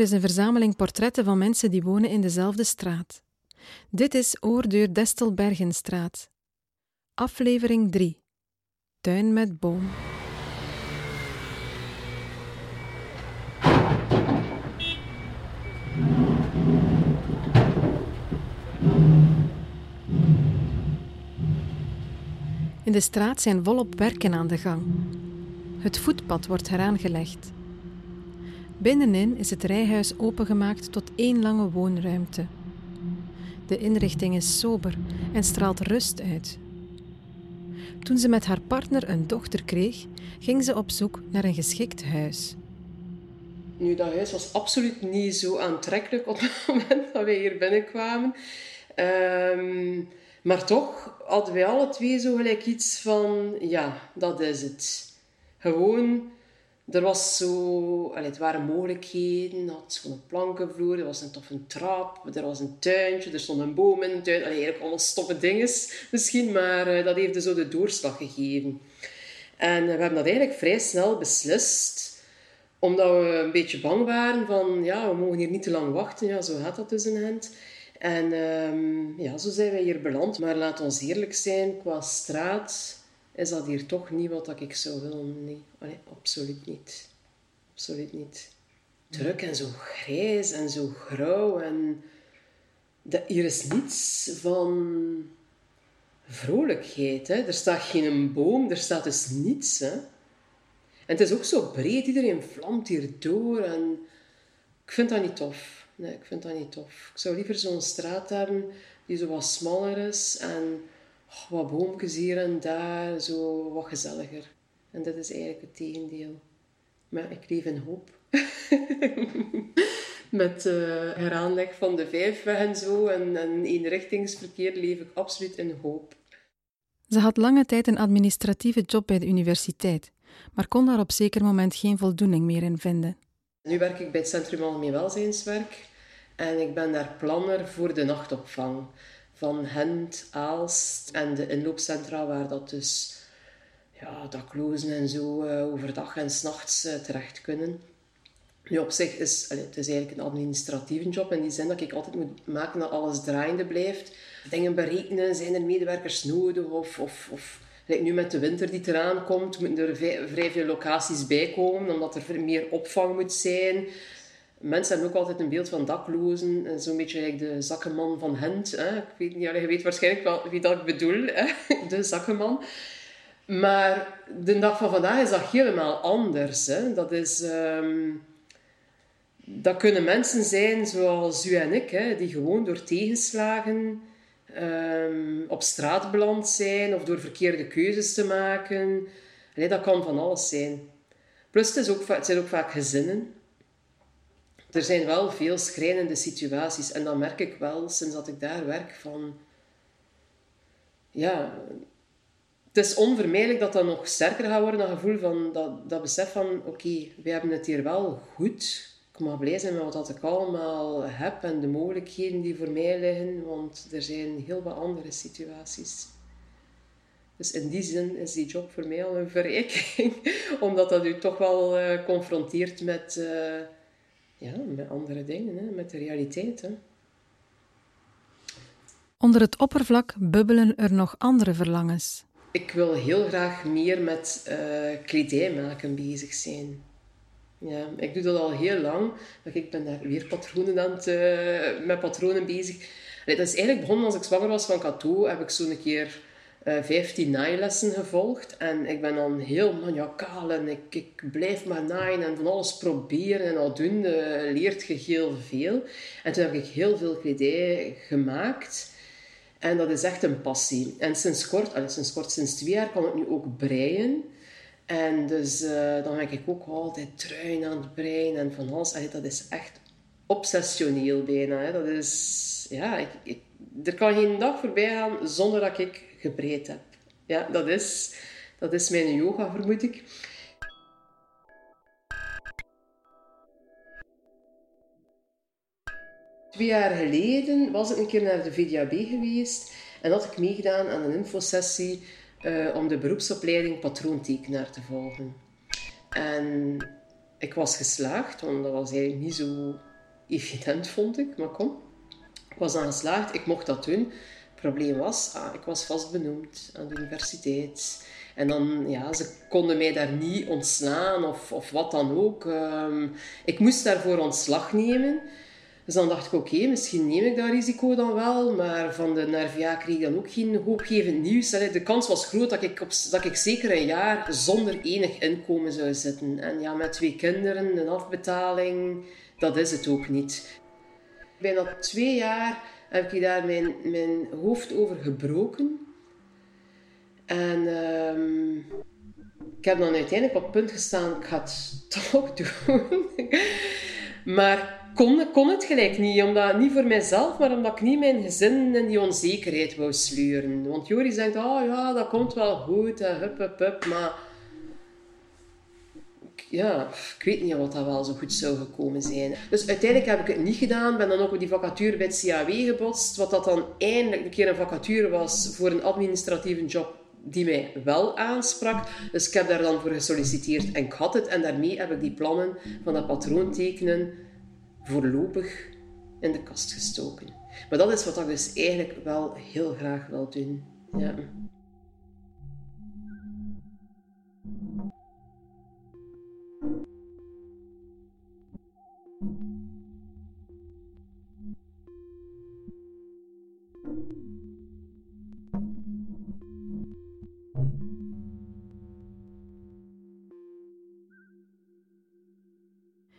Oordeur is een verzameling portretten van mensen die wonen in dezelfde straat. Dit is Oordeur Destelbergenstraat. Aflevering 3. Tuin met boom. In de straat zijn volop werken aan de gang. Het voetpad wordt heraangelegd. Binnenin is het rijhuis opengemaakt tot één lange woonruimte. De inrichting is sober en straalt rust uit. Toen ze met haar partner een dochter kreeg, ging ze op zoek naar een geschikt huis. Nu, dat huis was absoluut niet zo aantrekkelijk op het moment dat wij hier binnenkwamen. Um, maar toch hadden wij alle twee zo gelijk iets van, ja, dat is het. Gewoon, er was zo, het waren mogelijkheden. Had gewoon plankenvloer, er was een toffe trap, er was een tuintje, er stond een boom in de tuin. Allee, eigenlijk allemaal dingen misschien, maar uh, dat heeft dus zo de doorslag gegeven. En we hebben dat eigenlijk vrij snel beslist omdat we een beetje bang waren van, ja, we mogen hier niet te lang wachten. Ja, zo gaat dat dus in Gent. En um, ja, zo zijn wij hier beland. Maar laat ons eerlijk zijn, qua straat is dat hier toch niet wat ik zou willen. Nee, absoluut niet. Absoluut niet. Druk en zo grijs en zo grauw. En de, hier is niets van vrolijkheid. Hè. Er staat geen boom, er staat dus niets. Hè. En het is ook zo breed, iedereen vlamt hier door. En ik vind dat niet tof. Nee, ik vind dat niet tof. Ik zou liever zo'n straat hebben die zo wat smaller is en oh, wat boompjes hier en daar, zo wat gezelliger. En dit is eigenlijk het tegendeel. Maar ik leef in hoop. Met uh, heraanleg van de vijfweg en zo en, en eenrichtingsverkeer leef ik absoluut in hoop. Ze had lange tijd een administratieve job bij de universiteit, maar kon daar op zeker moment geen voldoening meer in vinden. Nu werk ik bij het Centrum Algemeen Welzijnswerk en ik ben daar planner voor de nachtopvang van Gent, Aalst en de inloopcentra waar dat dus ja, daklozen en zo uh, overdag en s'nachts uh, terecht kunnen. Nu op zich is het is eigenlijk een administratieve job in die zin dat ik altijd moet maken dat alles draaiende blijft. Dingen berekenen, zijn er medewerkers nodig of, of, of nu met de winter die eraan komt, moeten er vrij veel locaties bij komen, omdat er meer opvang moet zijn. Mensen hebben ook altijd een beeld van daklozen, zo'n beetje like de zakkenman van Hent. Hè? Ik weet niet, je weet waarschijnlijk wel wie dat ik bedoel, hè? de zakkenman. Maar de dag van vandaag is dat helemaal anders. Hè? Dat, is, um, dat kunnen mensen zijn zoals u en ik, hè? die gewoon door tegenslagen um, op straat beland zijn of door verkeerde keuzes te maken. Dat kan van alles zijn. Plus, het, is ook, het zijn ook vaak gezinnen er zijn wel veel schrijnende situaties. En dat merk ik wel sinds dat ik daar werk. Van, ja, het is onvermijdelijk dat dat nog sterker gaat worden. Dat gevoel van dat, dat besef van: oké, okay, wij hebben het hier wel goed. Ik mag blij zijn met wat ik allemaal heb en de mogelijkheden die voor mij liggen. Want er zijn heel wat andere situaties. Dus in die zin is die job voor mij al een verrijking. Omdat dat u toch wel uh, confronteert met... Uh, ja, met andere dingen, hè, met de realiteit. Hè. Onder het oppervlak bubbelen er nog andere verlangens. Ik wil heel graag meer met uh, kledij maken bezig zijn. Ja, ik doe dat al heel lang. Ik ben daar weer patronen aan het, uh, met patronen bezig. dat is eigenlijk begonnen als ik zwanger was van Cato. Heb ik zo'n keer uh, eh, 15 naaillessen gevolgd. En ik ben dan heel maniacaal en ik, ik blijf maar naaien en van alles proberen en al doen. Uh, leert je heel veel. En toen heb ik heel veel kledij gemaakt. En dat is echt een passie. En sinds kort, allez, sinds kort, sinds twee jaar, kan ik nu ook breien. En dus uh, dan ben ik ook altijd truien aan het breien en van alles. Allee, dat is echt obsessioneel bijna. Hè. Dat is, ja, ik, ik, er kan geen dag voorbij gaan zonder dat ik gebreid heb. Ja, dat is, dat is mijn yoga, vermoed ik. Twee jaar geleden was ik een keer naar de VDAB geweest en had ik meegedaan aan een infosessie uh, om de beroepsopleiding patroontekenaar te volgen. En ik was geslaagd, want dat was eigenlijk niet zo evident, vond ik. Maar kom, ik was aan geslaagd. Ik mocht dat doen. Probleem was, ah, ik was vast benoemd aan de universiteit. En dan, ja, ze konden mij daar niet ontslaan of, of wat dan ook. Ehm, ik moest daarvoor ontslag nemen. Dus dan dacht ik, oké, misschien neem ik dat risico dan wel. Maar van de NRVA kreeg ik dan ook geen hoopgevend nieuws. De kans was groot dat ik, op, dat ik zeker een jaar zonder enig inkomen zou zitten. En ja, met twee kinderen, een afbetaling, dat is het ook niet. Bijna twee jaar heb ik daar mijn, mijn hoofd over gebroken. En ehm, ik heb dan uiteindelijk op het punt gestaan, ik ga het toch doen. maar kon, kon het gelijk niet. Omdat, niet voor mijzelf, maar omdat ik niet mijn gezin in die onzekerheid wou sleuren. Want Joris zegt, oh ja, dat komt wel goed, hup, hup, hup. Maar ja, ik weet niet wat dat wel zo goed zou gekomen zijn. Dus uiteindelijk heb ik het niet gedaan. Ben dan ook op die vacature bij het CAW gebotst. Wat dat dan eindelijk een keer een vacature was voor een administratieve job die mij wel aansprak. Dus ik heb daar dan voor gesolliciteerd en ik had het. En daarmee heb ik die plannen van dat patroon tekenen voorlopig in de kast gestoken. Maar dat is wat ik dus eigenlijk wel heel graag wil doen. Ja.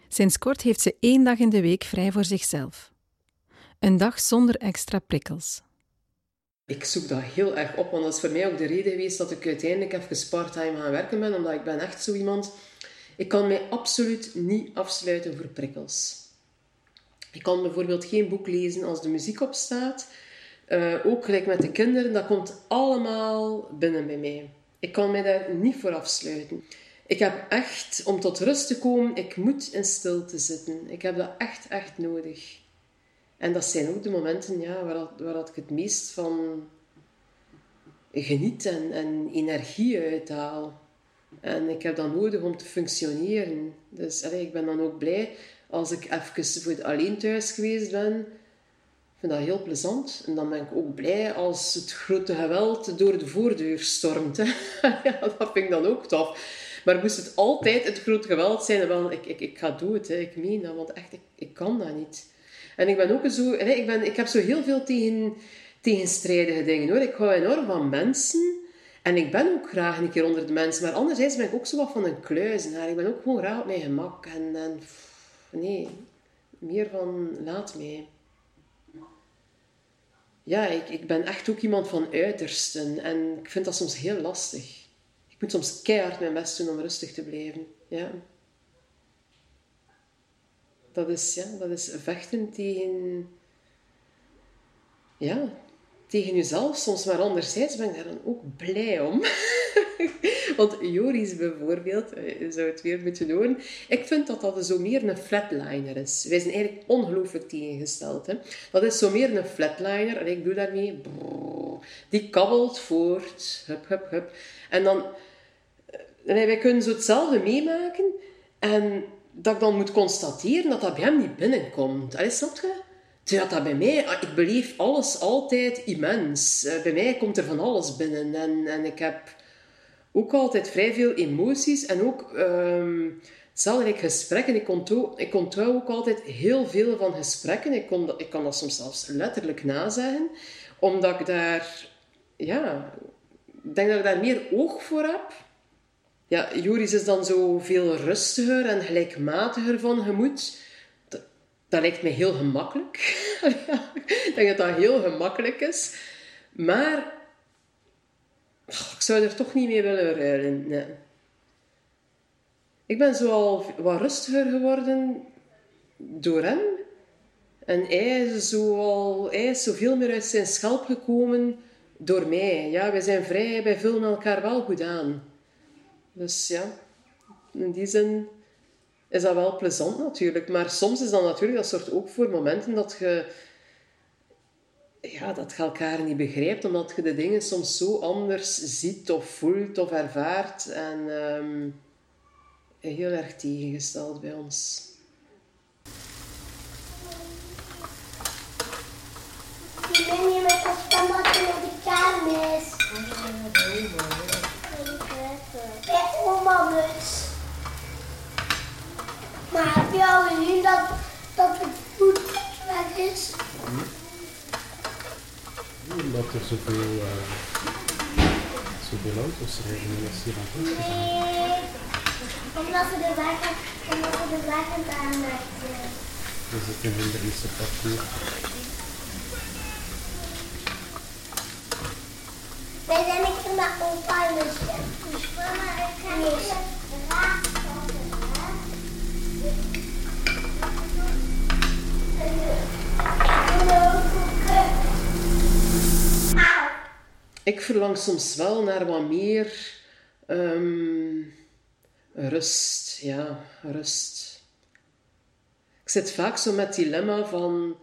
Sinds kort heeft ze één dag in de week vrij voor zichzelf. Een dag zonder extra prikkels. Ik zoek dat heel erg op, want dat is voor mij ook de reden geweest dat ik uiteindelijk even part-time gaan werken ben, omdat ik ben echt zo iemand... Ik kan mij absoluut niet afsluiten voor prikkels. Ik kan bijvoorbeeld geen boek lezen als de muziek op staat. Uh, ook gelijk met de kinderen, dat komt allemaal binnen bij mij. Ik kan mij daar niet voor afsluiten. Ik heb echt, om tot rust te komen, ik moet in stilte zitten. Ik heb dat echt, echt nodig. En dat zijn ook de momenten ja, waar, waar dat ik het meest van geniet en, en energie uithaal. En ik heb dat nodig om te functioneren. Dus allee, ik ben dan ook blij als ik even voor alleen thuis geweest ben. Ik vind dat heel plezant. En dan ben ik ook blij als het grote geweld door de voordeur stormt. ja, dat vind ik dan ook tof. Maar moest het altijd het groot geweld zijn, wel, ik, ik, ik ga doen het, hè. ik meen dat, want echt, ik, ik kan dat niet. En ik ben ook zo, ik, ben, ik heb zo heel veel tegen, tegenstrijdige dingen hoor. Ik hou enorm van mensen. En ik ben ook graag een keer onder de mensen. Maar anderzijds ben ik ook zo wat van een kluizenaar. Ik ben ook gewoon graag op mijn gemak. En, en nee, meer van laat mij. Ja, ik, ik ben echt ook iemand van uitersten. En ik vind dat soms heel lastig moet soms keihard mijn best doen om rustig te blijven. Ja. Dat is, ja, dat is vechten tegen... Ja, tegen jezelf soms. Maar anderzijds ben ik daar dan ook blij om. Want Joris bijvoorbeeld, eh, zou het weer moeten horen. Ik vind dat dat zo meer een flatliner is. Wij zijn eigenlijk ongelooflijk tegengesteld. Hè? Dat is zo meer een flatliner. En ik doe daarmee... die kabbelt voort. Hup, hup, hup. En dan wij kunnen zo hetzelfde meemaken en dat ik dan moet constateren dat dat bij hem niet binnenkomt. Allee, snap je? Terwijl dat bij mij, ah, ik beleef alles altijd immens. Eh, bij mij komt er van alles binnen en, en ik heb ook altijd vrij veel emoties en ook um, gesprekken. Ik onthoud, ik onthoud ook altijd heel veel van gesprekken. Ik, kon, ik kan dat soms zelfs letterlijk nazeggen, omdat ik daar, ja, ik denk dat ik daar meer oog voor heb ja, Joris is dan zo veel rustiger en gelijkmatiger van gemoed. Dat, lijkt mij heel gemakkelijk. ik denk dat dat heel gemakkelijk is. Maar ik zou er toch niet mee willen ruilen. Ik ben zo al wat rustiger geworden door hem. En hij is, zo al, hij is zoveel meer uit zijn schelp gekomen door mij. Ja, wij zijn vrij, wij vullen elkaar wel goed aan. Dus ja, in die zin is dat wel plezant natuurlijk. Maar soms is dat natuurlijk, dat soort ook voor momenten dat je, ja, dat elkaar niet begrijpt, omdat je de dingen soms zo anders ziet of voelt of ervaart. En ehm, heel erg tegengesteld bij ons. Ik ben hier met papa naar de kermis. dat, dat het goed weg is. Hm. Omdat er zoveel, uh, zoveel auto's rijden en is hier aan het Nee, omdat we de weg, omdat we de weg aan het aanleggen. Is een hindernis. Wij zijn niet in mijn opa en mijn schoonma en ik verlang soms wel naar wat meer um, rust. Ja, rust. Ik zit vaak zo met het dilemma van...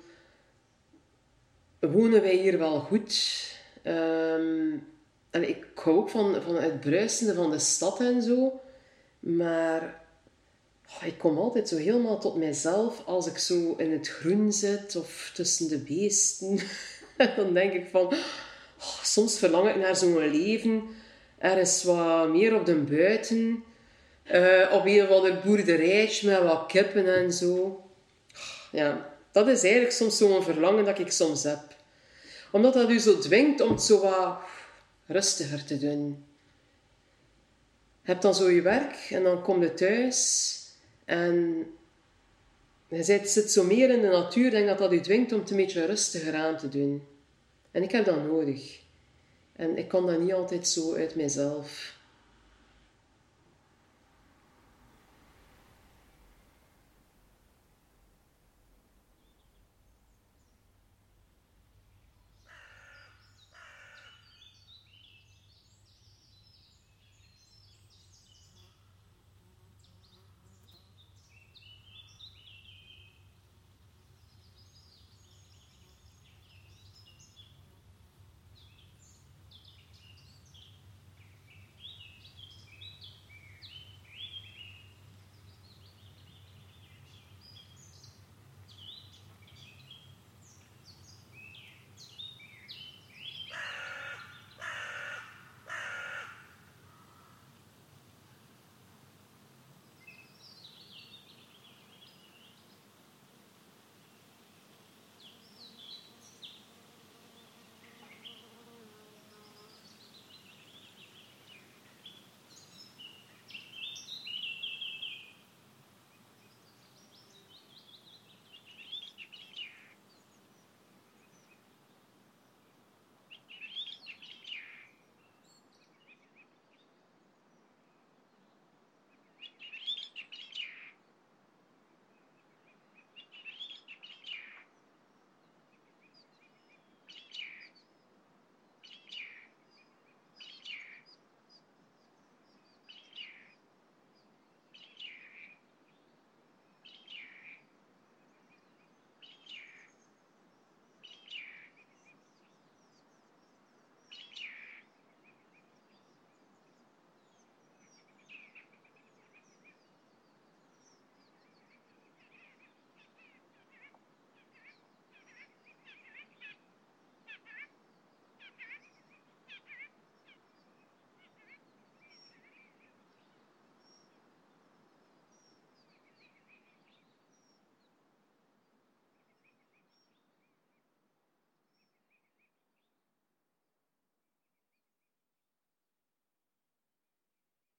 Wonen wij hier wel goed? Um, en ik hou ook van, van het bruisende van de stad en zo. Maar oh, ik kom altijd zo helemaal tot mijzelf als ik zo in het groen zit of tussen de beesten. dan denk ik van... Oh, soms verlang ik naar zo'n leven. Er is wat meer op de buiten. Uh, op een of ander boerderijtje met wat kippen en zo. Ja, dat is eigenlijk soms zo'n verlangen dat ik soms heb. Omdat dat u zo dwingt om het zo wat rustiger te doen. Je hebt dan zo je werk en dan kom je thuis en je zit, zit zo meer in de natuur. denk dat dat u dwingt om het een beetje rustiger aan te doen. En ik heb dat nodig. En ik kan dat niet altijd zo uit mezelf.